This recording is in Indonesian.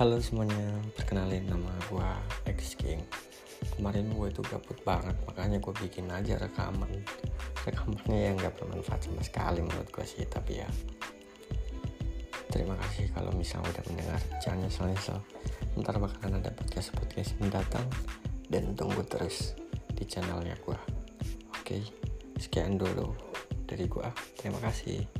Halo semuanya, perkenalin nama gue X King Kemarin gue itu gabut banget, makanya gue bikin aja rekaman. Rekamannya yang gak bermanfaat sama sekali menurut gue sih, tapi ya. Terima kasih kalau misalnya udah mendengar, jangan nyesel-nyesel Ntar bakalan ada podcast-podcast mendatang Dan tunggu terus di channelnya gue Oke, sekian dulu dari gue Terima kasih.